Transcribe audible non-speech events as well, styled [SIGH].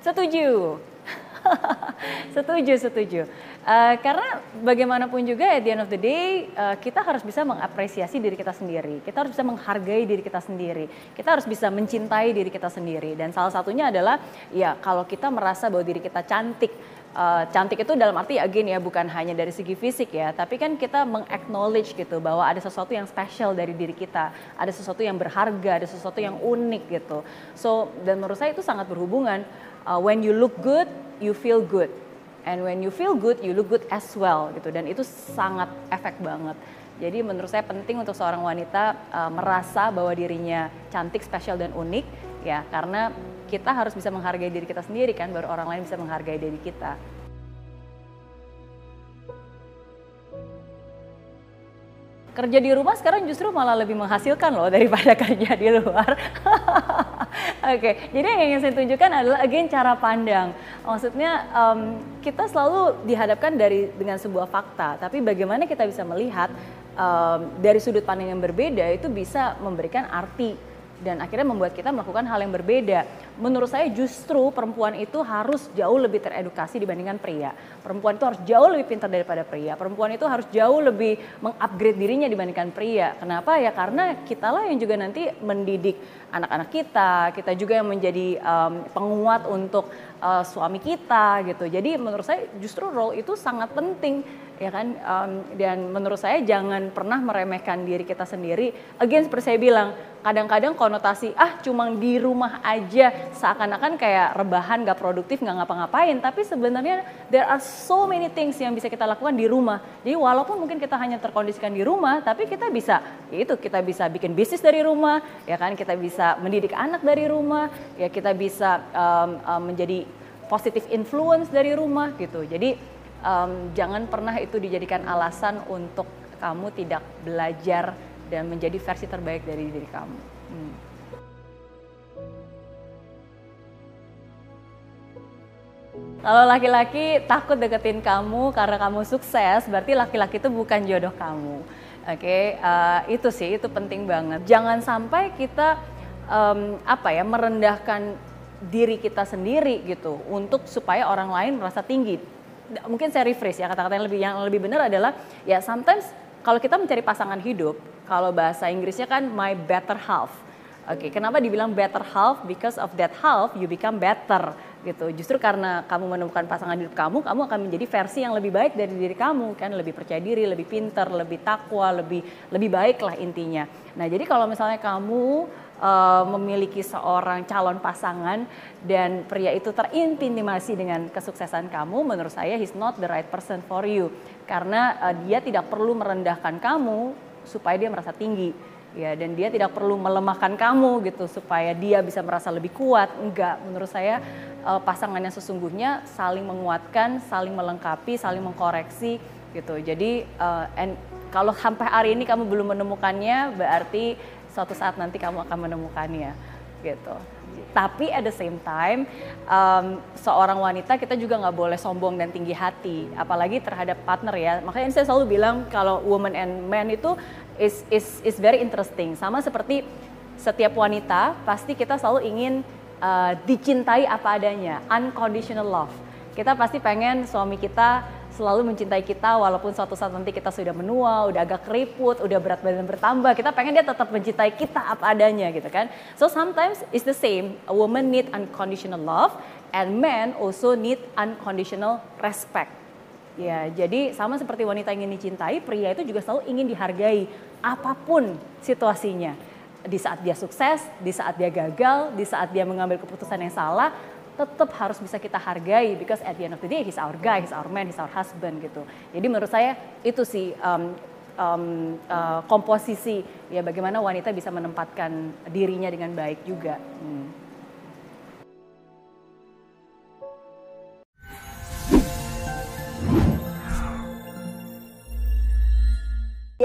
[LAUGHS] Setuju. setuju, setuju. Uh, karena bagaimanapun juga at the end of the day uh, kita harus bisa mengapresiasi diri kita sendiri. Kita harus bisa menghargai diri kita sendiri. Kita harus bisa mencintai diri kita sendiri. Dan salah satunya adalah ya kalau kita merasa bahwa diri kita cantik. Uh, cantik itu dalam arti again ya bukan hanya dari segi fisik ya, tapi kan kita mengaknowledge gitu bahwa ada sesuatu yang special dari diri kita, ada sesuatu yang berharga, ada sesuatu yang unik gitu. So dan menurut saya itu sangat berhubungan. Uh, when you look good, you feel good and when you feel good you look good as well gitu dan itu sangat efek banget jadi menurut saya penting untuk seorang wanita uh, merasa bahwa dirinya cantik, spesial dan unik ya karena kita harus bisa menghargai diri kita sendiri kan baru orang lain bisa menghargai diri kita. kerja di rumah sekarang justru malah lebih menghasilkan loh daripada [LAUGHS] kerja di luar. [LAUGHS] Oke, jadi yang ingin saya tunjukkan adalah again cara pandang. Maksudnya um, kita selalu dihadapkan dari dengan sebuah fakta, tapi bagaimana kita bisa melihat um, dari sudut pandang yang berbeda itu bisa memberikan arti dan akhirnya membuat kita melakukan hal yang berbeda. Menurut saya justru perempuan itu harus jauh lebih teredukasi dibandingkan pria. Perempuan itu harus jauh lebih pintar daripada pria. Perempuan itu harus jauh lebih mengupgrade dirinya dibandingkan pria. Kenapa? Ya karena kitalah yang juga nanti mendidik anak-anak kita, kita juga yang menjadi um, penguat untuk uh, suami kita gitu. Jadi menurut saya justru role itu sangat penting ya kan um, dan menurut saya jangan pernah meremehkan diri kita sendiri again seperti saya bilang kadang-kadang konotasi ah cuma di rumah aja seakan-akan kayak rebahan gak produktif nggak ngapa-ngapain tapi sebenarnya there are so many things yang bisa kita lakukan di rumah jadi walaupun mungkin kita hanya terkondisikan di rumah tapi kita bisa itu kita bisa bikin bisnis dari rumah ya kan kita bisa mendidik anak dari rumah ya kita bisa um, um, menjadi positive influence dari rumah gitu jadi um, jangan pernah itu dijadikan alasan untuk kamu tidak belajar dan menjadi versi terbaik dari diri kamu. Hmm. Kalau laki-laki takut deketin kamu karena kamu sukses, berarti laki-laki itu bukan jodoh kamu. Oke, okay? uh, itu sih itu penting banget. Jangan sampai kita um, apa ya merendahkan diri kita sendiri gitu untuk supaya orang lain merasa tinggi mungkin saya rephrase ya kata-kata yang lebih yang lebih benar adalah ya sometimes kalau kita mencari pasangan hidup, kalau bahasa Inggrisnya kan my better half. Oke, okay, kenapa dibilang better half? Because of that half you become better gitu. Justru karena kamu menemukan pasangan hidup kamu, kamu akan menjadi versi yang lebih baik dari diri kamu kan, lebih percaya diri, lebih pinter, lebih takwa, lebih lebih baik lah intinya. Nah, jadi kalau misalnya kamu uh, memiliki seorang calon pasangan dan pria itu terintimidasi dengan kesuksesan kamu, menurut saya he's not the right person for you karena uh, dia tidak perlu merendahkan kamu supaya dia merasa tinggi ya dan dia tidak perlu melemahkan kamu gitu supaya dia bisa merasa lebih kuat enggak menurut saya uh, pasangan yang sesungguhnya saling menguatkan saling melengkapi saling mengkoreksi gitu jadi uh, and kalau sampai hari ini kamu belum menemukannya berarti suatu saat nanti kamu akan menemukannya gitu. Tapi at the same time, um, seorang wanita kita juga nggak boleh sombong dan tinggi hati, apalagi terhadap partner ya. Makanya saya selalu bilang kalau woman and man itu is is is very interesting. Sama seperti setiap wanita pasti kita selalu ingin uh, dicintai apa adanya, unconditional love. Kita pasti pengen suami kita selalu mencintai kita walaupun suatu saat nanti kita sudah menua, udah agak keriput, udah berat badan bertambah, kita pengen dia tetap mencintai kita apa adanya gitu kan. So sometimes it's the same. A woman need unconditional love and men also need unconditional respect. Ya, jadi sama seperti wanita ingin dicintai, pria itu juga selalu ingin dihargai apa pun situasinya. Di saat dia sukses, di saat dia gagal, di saat dia mengambil keputusan yang salah, tetap harus bisa kita hargai because at the end of the day he's our guy, he's our man, he's our husband gitu. Jadi menurut saya itu sih um, um, uh, komposisi ya bagaimana wanita bisa menempatkan dirinya dengan baik juga. Hmm.